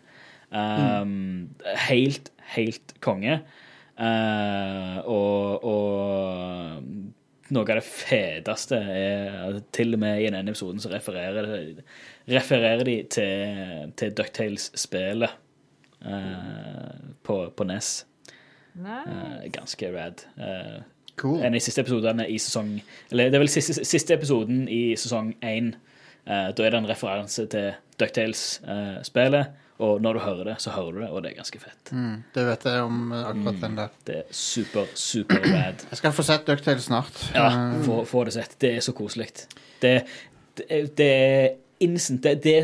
Um, Helt, helt konge. Uh, og, og noe av det feteste er at til og med i denne episoden så refererer, de- refererer de til, til Ducktales-spelet. uh, på, på NES. Eh, ganske rad. Eh, Cool. en av de siste episodene i sesong Eller det er vel siste, siste episoden i sesong én. Uh, da er det en referanse til Ducktales-spillet. og når du hører det, så hører du det, og det er ganske fett. Mm, det vet jeg om eh, akkurat den der. Det er super, super rad. Jeg skal få sett Ducktails snart. Ja, Eh, få, få det sett. Det er så koselig. Det, det, det er instant. Det, det,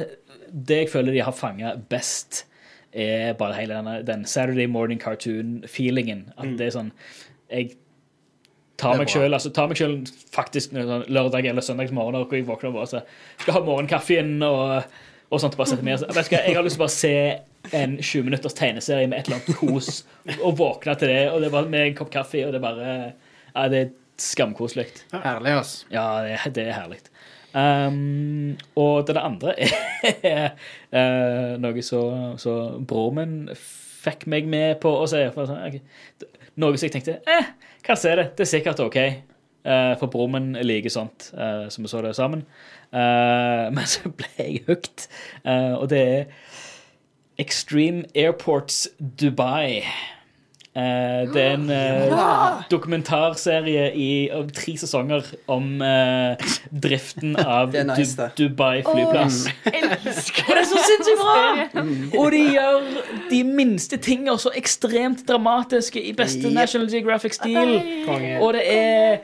det jeg føler de har fanga best, er bare hele denne, den Saturday morning cartoon-feelingen. At det er sånn Jeg tar meg sjøl altså tar meg selv faktisk lørdag eller søndag morgen hvor jeg våkner og så, skal ha morgenkaffen og, og sånt. Bare sette meg, så- vet jeg har lyst til å bare se en 20 minutters tegneserie med et eller annet kos og våkne til det, og det bare med en kopp kaffe, og det bare Ja, det er skamkoselig. Herlig, ass. Ja, det, det er herlig. Um, og det andre er uh, noe så, så bror min fikk meg med på å sånn, noe som jeg tenkte eh, kan se det, det er sikkert OK. Eh, for broren min liker sånt, som så vi så det sammen. Eh, men så ble jeg hooked, Eh, og det er Extreme Airports Dubai. Eh, det er en ja! dokumentarserie i, av tre sesonger om eh, driften av nice, du, det. Dubai flyplass. Elsker Og det er så sinnssykt bra! Og de gjør de minste tingene så ekstremt dramatiske i beste Yep. National Geographic-stil. Og det er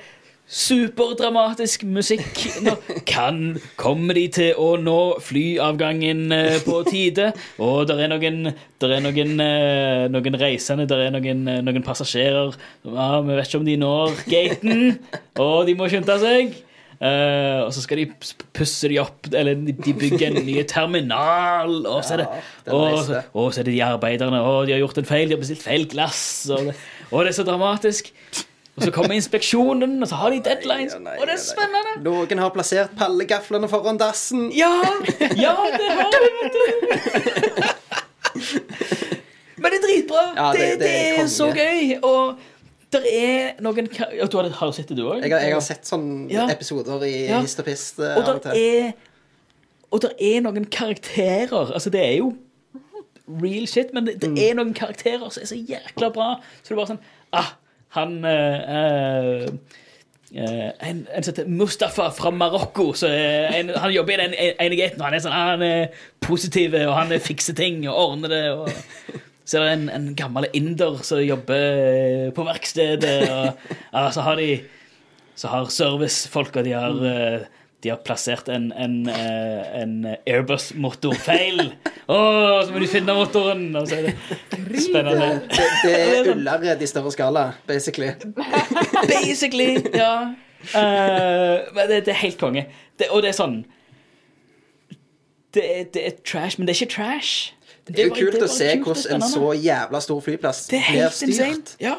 superdramatisk musikk. Nå kan Kommer de til å nå flyavgangen eh, på tide? Og det er noen, der er noen, eh, noen reisende, der er noen, eh, noen passasjerer ah, Vi vet ikke om de når gaten, og de må skynde seg. Uh, og så skal de pusse de opp, eller de bygger en ny terminal. Og så er det, og, og så er det de arbeiderne. Og de har gjort en feil, de har bestilt feil glass. Og det, og det er så dramatisk. Og så kommer inspeksjonen, og så har de deadlines. Nei, nei, og det er nei. spennende. Noen har plassert pallegaflene foran dassen. Ja, ja, det har de, vet du. Men det er dritbra. Ja, det, det- det, det er er så gøy. Og det er noen ja, Du har, har du sett det, du òg? Jeg jeg har sett sånne Ja. episoder i Ja. Hist og Pist eh, Og der, det er Og der er noen karakterer Altså, det er jo real shit, men det, det Mm. er noen karakterer som er så jækla bra. Så det er bare sånn Ah, han eh, eh, en, en som heter Mustafa fra Marokko. Er en, han jobber i den ene gaten, og han er sånn ah, Han er positiv, og han fikser ting og ordner det. Og, så er det en, en gammel inder som jobber på verkstedet. Og ja, så har de så har servicefolka de har, eh, de har plassert en, en, eh, en Airbus-motor feil. Å, så må de finne motoren! Og så er det spennende. Det, det er Ullared i større skala, basically. Basically, ja. Uh, men det, det er helt konge. Det, og det er sånn det det er trash, men det er ikke trash. Det er jo kult å se hvordan en så jævla stor flyplass Det er blir styrt. Ja.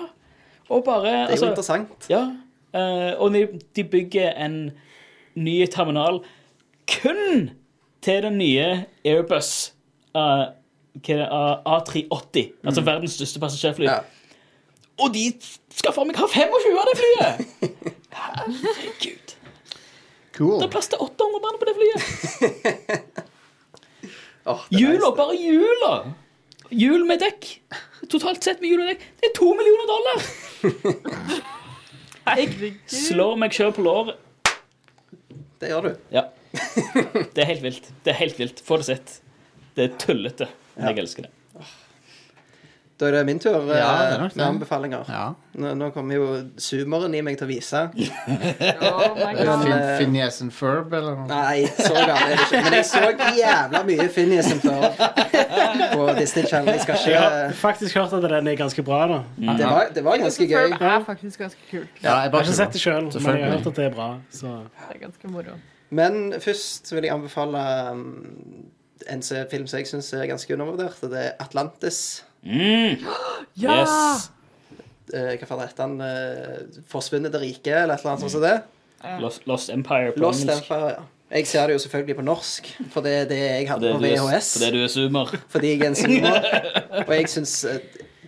Og bare Det er jo altså, interessant. Ja. Uh, og de, de bygger en ny terminal kun til den nye Airbus uh, hva er det, eh, A380, altså verdens største passasjerfly. Ja. Og de skal for meg ha 25 av det flyet! Herregud. Cool. Det er plass til 800 mann på det flyet. Det nice, bare hjula. Hjul med dekk. Totalt sett med hjul og dekk. Det er to millioner dollar! Jeg Slår meg sjøl på låret. Det gjør du. Ja. Det er helt vilt. Det er helt vilt. Få det sett. Det er tullete, men jeg elsker det. Da er det min tur eh, Ja, det er nok med anbefalinger. Ja. Nå, nå kommer jo zoomeren i meg til å vise. Oh my. Fin, eh, Phineas and Ferb, eller noe? Nei, så galt er det ikke. Men jeg så jævla mye Phineas and Ferb på Disney Channel. Jeg skal Jeg har faktisk hørt at den er ganske bra. da Det var, det var ganske gøy. Det er faktisk ganske kult. Ja, jeg Jeg bare har ikke sett det sjøl, men jeg har hørt at det er bra. Så Det er ganske moro. Men først vil jeg anbefale um, en film som jeg syns er ganske undervurdert. og Det er Atlantis. Mm. Ja! Yes. Eh, hva faen heter han? Forsvunnet 'Forsvunnet rike', eller et eller annet sånt som det. Lost, Lost Empire på Lost engelsk. Empire, ja. Jeg ser det jo selvfølgelig på norsk, for det er det jeg hadde Det på du er- VHS. Fordi du er zoomer. Fordi jeg er en zoomer. Og jeg syns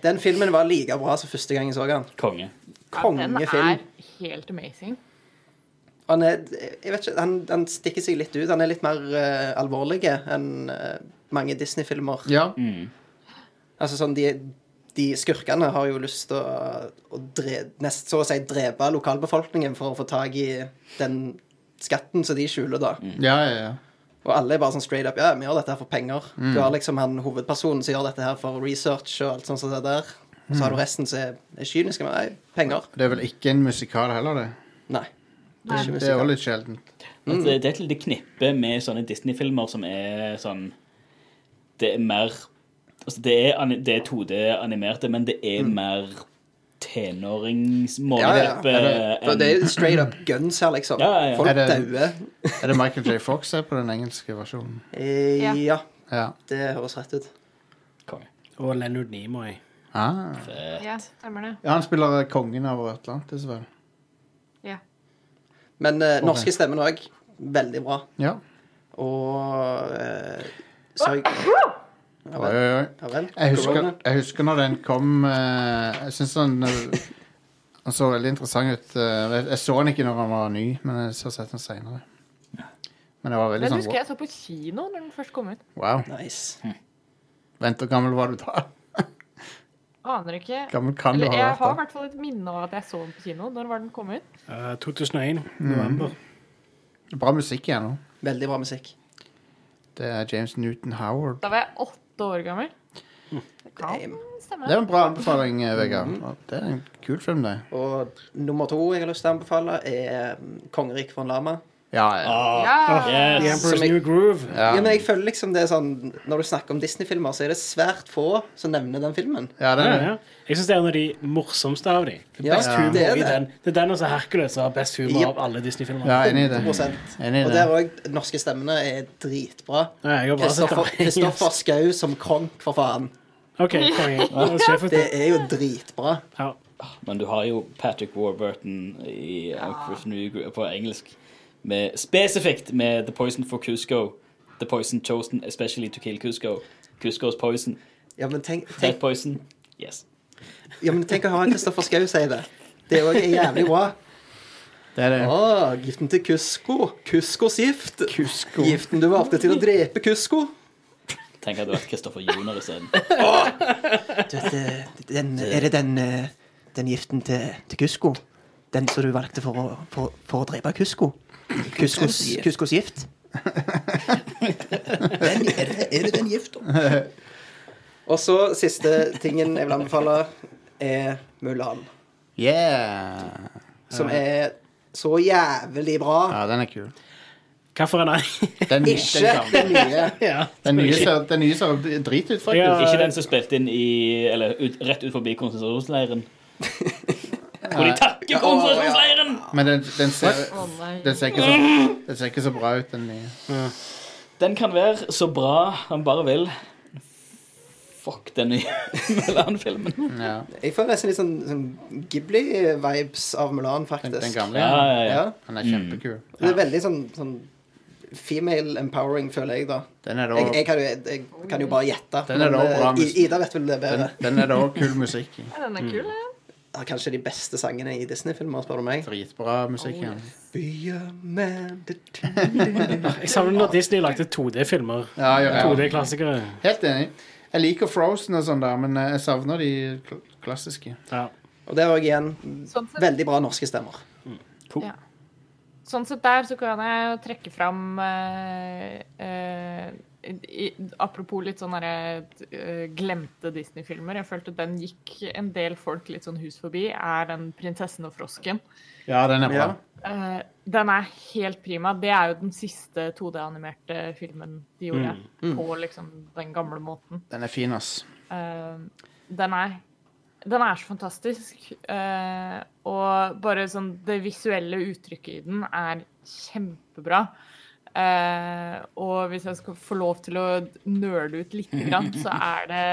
den filmen var like bra som første gang jeg så den. Konge. Ja, den Kongefilm. er helt amazing. Han, er, jeg vet ikke, han, han stikker seg litt ut. Han er litt mer eh, alvorlig enn eh, mange Disney-filmer. Ja. Mm. Altså sånn, de, de skurkene har jo lyst til å, å dre, nest så å si drepe lokalbefolkningen for å få tak i den skatten som de skjuler, da. Ja, ja, ja. Og alle er bare sånn straight up Ja, vi gjør dette her for penger. Du har liksom han hovedpersonen som gjør dette her for research og alt sånt som det der. Og så har du resten som er, er kyniske. Men nei, penger. Det er vel ikke en musikal heller, det. Nei. Det er Det er også litt sjeldent. Altså, det er et lite knippe med sånne Disney-filmer som er sånn Det er mer Altså, det er, er 2D-animerte, men det er mer tenårings Ja, ja. For det er straight up guns her, liksom. Ja, ja, ja. Folk Er det- dauer. Er det Michael J. Fox er på den engelske versjonen? Eh, Ja. det høres rett ut. Konge. Og Leonard Nimoy. Ah. Fett. Ja, stemmer det. Ja, han spiller kongen av Atlantis, vel. Ja. Men eh, norske stemmen òg. Veldig bra. Ja. Og eh, så jeg Ja vel. oi, oi. Ja vel. Jeg husker, jeg husker når den kom eh, Jeg syns den, eh, Han så veldig interessant ut. eh, jeg, jeg så den ikke når den var ny, men jeg så sett den seinere. Men det var veldig Den sånn husker jeg så på kino når den først kom ut. Wow. Nice. Vent, hvor gammel var du da? Aner ikke. Gammel kan du Eller, ha jeg vært har i da? hvert fall et minne av at jeg så den på kino. Når var den kom ut? Eh, 2001, november. Det er Bra musikk igjen nå. Veldig bra musikk. Det er James Newton Howard. Da var jeg åtte år gammel. Det kan stemme. Det er en bra anbefaling, eh, Vegard. Det er en kul film, det. Og nummer to jeg har lyst til å anbefale, er mm, 'Kongerik for en lama'. Ja, ja. Ah, Ja. The yes. Emperor's jeg- New Groove. ja. Ja, men jeg føler liksom det er sånn Når du snakker om Disney-filmer, så er det svært få som nevner den filmen. ja, det er, ja. Jeg syns det er en av de morsomste av de. Det Ja, best ja. humor det er i det. den. Det er den og Hercules har best humor Yep. av alle Disney-filmer. ja, enig i det. Enig i Og det. der òg norske stemmene er dritbra. Kristoffer. Kristoffer som Kronk, for faen. Okay. Ja, Det er jo dritbra. Ja. Men du har jo Patrick Warburton i Emperor's New Groove på engelsk. Med, spesifikt med The Poison for Cusco. The Poison Chosen especially to kill Cusco. Cusco's poison. Ja, men tenk, That poison. Yes. ja, men tenk å høre Kristoffer Schau si det. Det er òg jævlig bra. det, er det. Å, giften til Kusko. Kuskos gift. Kusko. Giften du valgte til å drepe Kusko. Tenk at det har vært Kristoffer Joner isteden. Den, er det den, eh, den giften til, til Kusko? Den som du valgte for å, for, for å drepe Kusko? Kuskos, Kuskos gift? den, er, det, er det den gifta? Og så siste tingen jeg vil anbefale, er Mulan. Yeah. Som er så jævlig bra. Ja, den er kul. Hvilken er Den, den, Ikke den nye. ja. den nye ser, den nye ser drit ut, faktisk. Ja. Ikke den som spilte inn i Eller ut, rett ut forbi konsentrasjonsleiren. Hvor de takker konsentrasjonsleiren! Men den, den, ser, den, ser ikke så, den ser ikke så bra ut, den nye. Den kan være så bra han bare vil. Fuck den nye Mulan-filmen. Ja. Jeg får nesten litt sånn, sånn Ghibli-vibes av Mulan, Den, faktisk. den gamle. Ja, Ja. ja, ja. Ja. Er kjempekul. Det er veldig sånn, sånn female empowering, føler jeg, da. Den er da Jeg, jeg, kan, jo, jeg, kan jo bare gjette. Den er da bra eh, Ida vet vel det den, bedre. den er da kul musikk i. Ja, den er kul, ja. Har kanskje de beste sangene i Disney-filmer, spør du meg. Dritbra musikk man to Jeg savner når Disney lagde 2D-filmer. Ja, ja, ja. 2D-klassikere. Helt enig. Jeg liker Frozen og sånn der, men jeg savner de kl- klassiske. Ja. Og det er òg igjen Sånn veldig bra norske stemmer. ja. sånn sett der så kan jeg trekke fram uh, eh, i, Apropos litt sånn derre eh, glemte Disney-filmer. Jeg følte den gikk en del folk litt sånn hus forbi. Er den 'Prinsessen og frosken'. Ja, den er bra. Ja. Eh, den er helt prima. Det er jo den siste 2D-animerte filmen de gjorde. På liksom den gamle måten. Den er fin, ass. Uh, den er den er så fantastisk. Uh, og bare sånn Det visuelle uttrykket i den er kjempebra. Eh, og hvis jeg skal få lov til å nøle ut litt, grann, så er det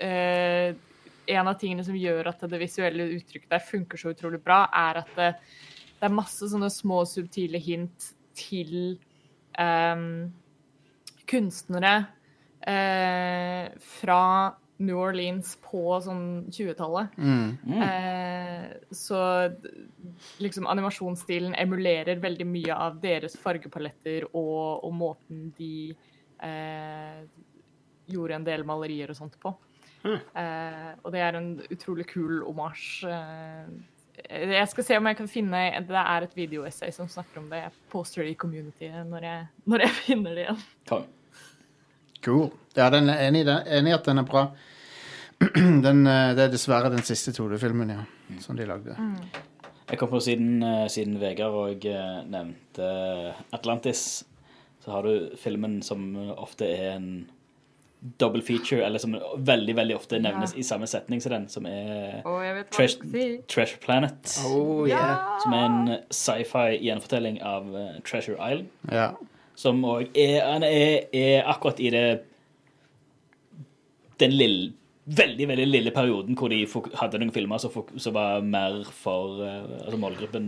uh, En av tingene som gjør at det visuelle uttrykket der funker så utrolig bra, er at det, det er masse sånne små, subtile hint til um, kunstnere uh, fra New Orleans på sånn 20-tallet. Eh, så liksom animasjonsstilen emulerer veldig mye av deres fargepaletter og, og måten de eh, gjorde en del malerier og sånt på. Eh, og det er en utrolig kul omasj. Eh, jeg skal se om jeg kan finne Det er et videoessay som snakker om det. Jeg poster det i communityet når når jeg finner det igjen. Kom. Cool. Ja, den er enig, i enig at den er bra. Den, eh, det er dessverre den siste 2D-filmen, ja, som de lagde. Jeg kom på siden, eh, siden Vegard og eh, nevnte Atlantis, så har du filmen som ofte er en double feature, eller som veldig, veldig ofte nevnes i samme setning som den, som er oh, Trash. Treasure Planet. Oh, yeah. Som er en sci-fi gjenfortelling av Treasure Island. Ja. Som òg er, han er, er akkurat i det Den lille Veldig veldig lille perioden hvor de fok- hadde noen filmer som, fok- som var mer for eh, altså målgruppen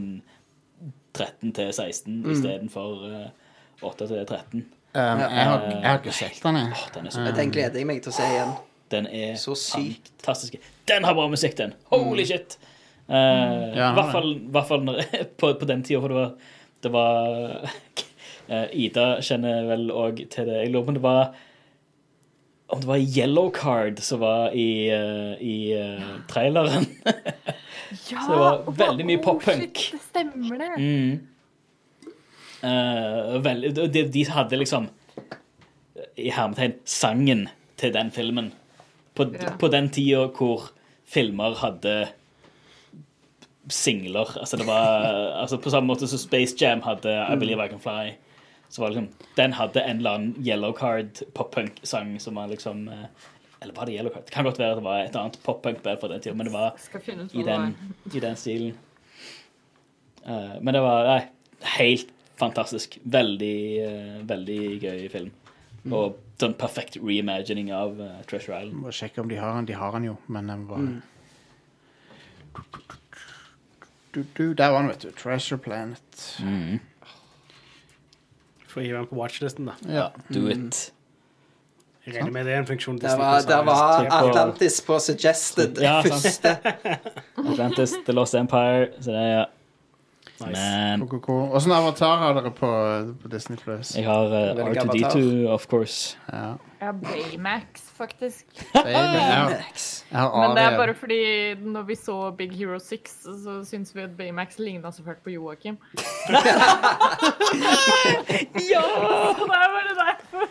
13 til 16 Mm. istedenfor uh, 8 til 13. Um, jeg, har, jeg har ikke sett den, jeg. Oh, den er så Den gleder jeg meg til å se igjen. Den er Så sykt. fantastisk. Den har bra musikk, den. Holy shit! Eh, Ja, I hvert fall, hvert fall når, på, på den tida, for det var, det var eh, Ida kjenner vel òg til det. Jeg lurer på om det var om det var Yellow Card som var i, eh, i eh, traileren. Ja, Så det var veldig mye pop-punk. Oh, Det stemmer, det. Mm. Uh, vel- de, de hadde liksom i hermetegn sangen til den filmen. På, Ja. på den tida hvor filmer hadde singler. Altså det var altså På samme måte som Space Jam hadde I Believe I Can Fly. Så var det liksom Den hadde en eller annen yellow card pop-punk-sang som var liksom eh, Eller var det yellow card? Det kan godt være at det var et annet pop-punk-band på den tida, men det var i den, i den stilen. Uh, men det var nei, helt fantastisk. Veldig, uh, veldig gøy film. Og sånn perfekt reimagining av uh, Treasure Island. Må sjekke om de har den. De har den jo, men den var du, du, Der var den, vet du. Treasure Planet. Får hive den på watchlisten, da. Ja. Do it. Jeg regner med det er en funksjon Det var, det var Atlantis på suggested. Ja, første. Atlantis, The Lost Empire. Så det er Nice. Men. Åssen avatar har dere på, på Disney Plus? jeg har uh, R2D2, of course. Ja. har Baymax, faktisk. Har Men det er bare fordi når vi så Big Hero 6, så syns vi at Baymax ligna så fælt på Joakim. ja! Det er bare derfor.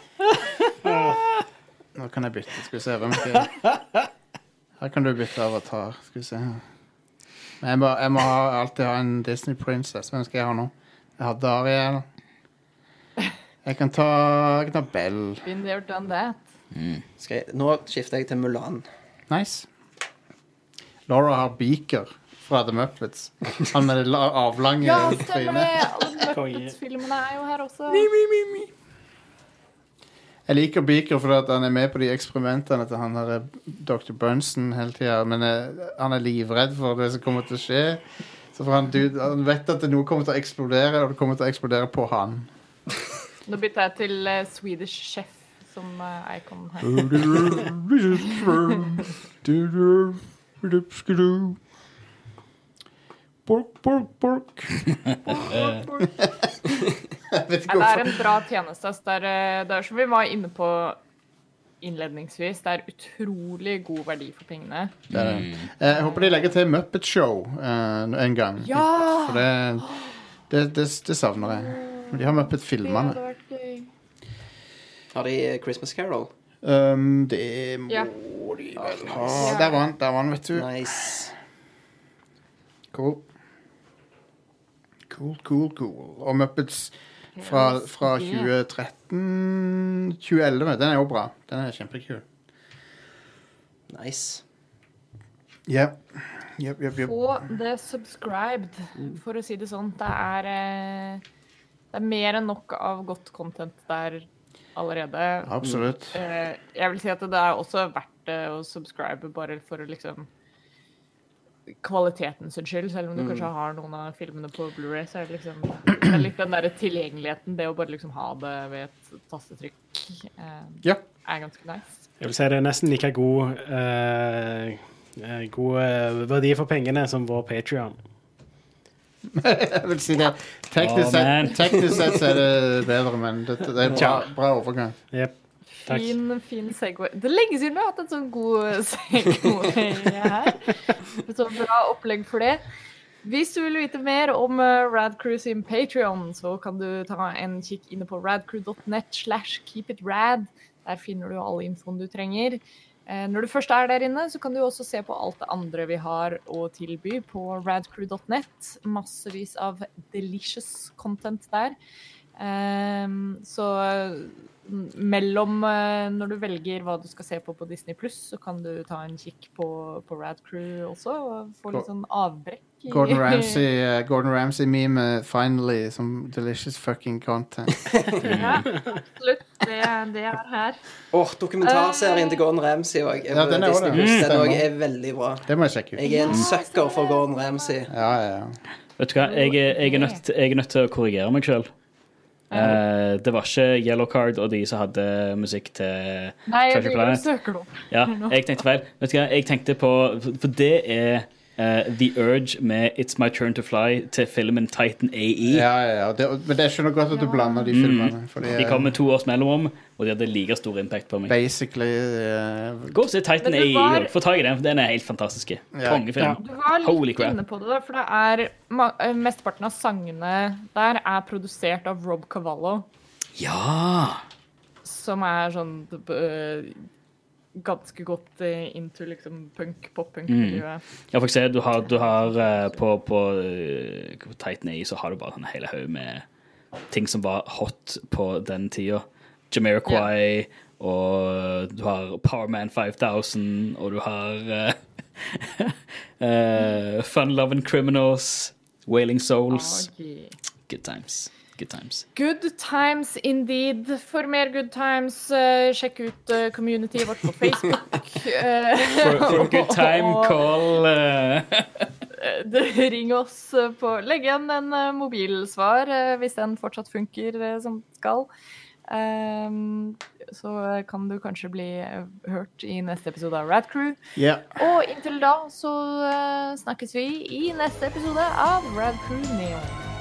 Nå kan jeg bytte. Skal vi se hvem jeg... Her kan du bytte avatar. Skal vi se her. Men jeg må, jeg må ha, alltid ha en Disney Princess. Hvem skal jeg ha nå? Jeg har Dariel. Jeg kan ta, jeg kan ta Bell. Been there, done that. Skal jeg, nå skifter jeg til Mulan. Nice. Laura har Beaker fra The Muppets. Han med det la- avlange Ja, stemmer det! trynet. Alle Muppets-filmene er jo her også. Jeg liker Beaker fordi at han er med på de eksperimentene til han der Dr. Bunsen hele tida. Men eh, han er livredd for det som kommer til å skje. Så for han, dude, han vet at noe kommer til å eksplodere, og det kommer til å eksplodere på han. Nå bytter jeg til eh, Swedish Chef som her. Bork, bork, bork. Det er en bra tjeneste. Det er, eh, det er som vi var inne på innledningsvis, det er utrolig god verdi for pengene. Det er det. Eh, Jeg håper de legger til Muppet Show eh, en gang. Ja! For det, det, det, det savner jeg. De har Det Muppet-filmene. Har de Christmas Carol? Um, det må Ja. de vel ha. Der var han, der var han, vet du. Nice. Cool. Cool, cool, cool. Og Muppets fra, fra 2013 2011. Den er jo bra. Den er kjempekul. Nice. Yep. Yep, yep, yep. Få det subscribed, for å si det sånn. Det er, eh, det er mer enn nok av godt content der allerede. Absolutt. Eh, Jeg vil si at det er også verdt det å subscribe bare for å liksom kvalitetens skyld, selv om du kanskje har noen av filmene på Blu-ray, så er det liksom det er litt den der tilgjengeligheten, det å bare liksom ha det ved et tastetrykk, eh, Ja. er ganske nice. Jeg vil si det er nesten like god, eh, eh, god eh, verdi for pengene som vår Patrion. Jeg vil si det. Teknisk Å, man. sett, teknisk sett så er det bedre, men det, det er bra, bra overgang. Yep. Takk. Fin, fin Segway. Det er lenge siden vi har hatt en sånn god Segway her. Så bra opplegg for det. Hvis du vil vite mer om eh, Radcrew sin Patreon, så kan du ta en kikk inne på radcrew.net slash keepitrad. Der finner du all infoen du trenger. Eh, Når du først er der inne, så kan du også se på alt det andre vi har å tilby på radcrew.net. Massevis av delicious content der. Ehm, så mellom eh, når du velger hva du skal se på på Disney Pluss, så kan du ta en kikk på, på Radcrew også, og få litt sånn avbrekk. Gordon Ramsay, eh, Gordon Ramsay-meme finally som delicious fucking content. ja, absolutt. Det, det er her. Åh, Dokumentarserien til Gordon Ramsay òg. Ja, den er også. Den også er veldig bra. Det må jeg sjekke ut. Jeg er en sucker for Gordon Ramsay. Ja, ja, ja. Vet du hva, jeg, jeg, er nødt, jeg er nødt til å korrigere meg sjøl. Det var ikke Yellow Card og de som hadde musikk til Nei, Treasure Planet. Ja, jeg tenkte feil. Vet du hva, jeg tenkte på For det er eh, The Urge med It's My Turn to Fly til filmen Titan AE. ja, ja, ja. Det, men det er skjønner godt at du blander de filmene. For de De kom med to års mellomrom, og de hadde like stor impact på meg. basically uh... Gå og se Titan AE. var- Få tak i den, for den er helt fantastisk. Ja. Kongefilm. Du var Holy crap. inne på det, da, for det er eh, mesteparten av sangene der er produsert av Rob Cavallo, Ja! som er sånn øh, ganske godt eh, into liksom punk, pop-punk-miljøet. Ja, for se, du har, du har eh, på, på eh, på Titan AI så har du bare en hel haug med ting som var hot på den tida. Jamiroquai, og du har Powerman 5000, og du har uh, Fun Loving Criminals, Wailing Souls. Ah, yeah. Good times. Good times. Good times indeed. For mer good times, uh, sjekk ut uh, communityet vårt på Facebook. Eh, For, for good time, call Ring oss på Legg igjen en mobilsvar hvis den fortsatt funker som skal. Um, så kan du kanskje bli hørt i neste episode av Rad Crew. Yeah. Og inntil da så snakkes vi i neste episode av Rad Crew Neon.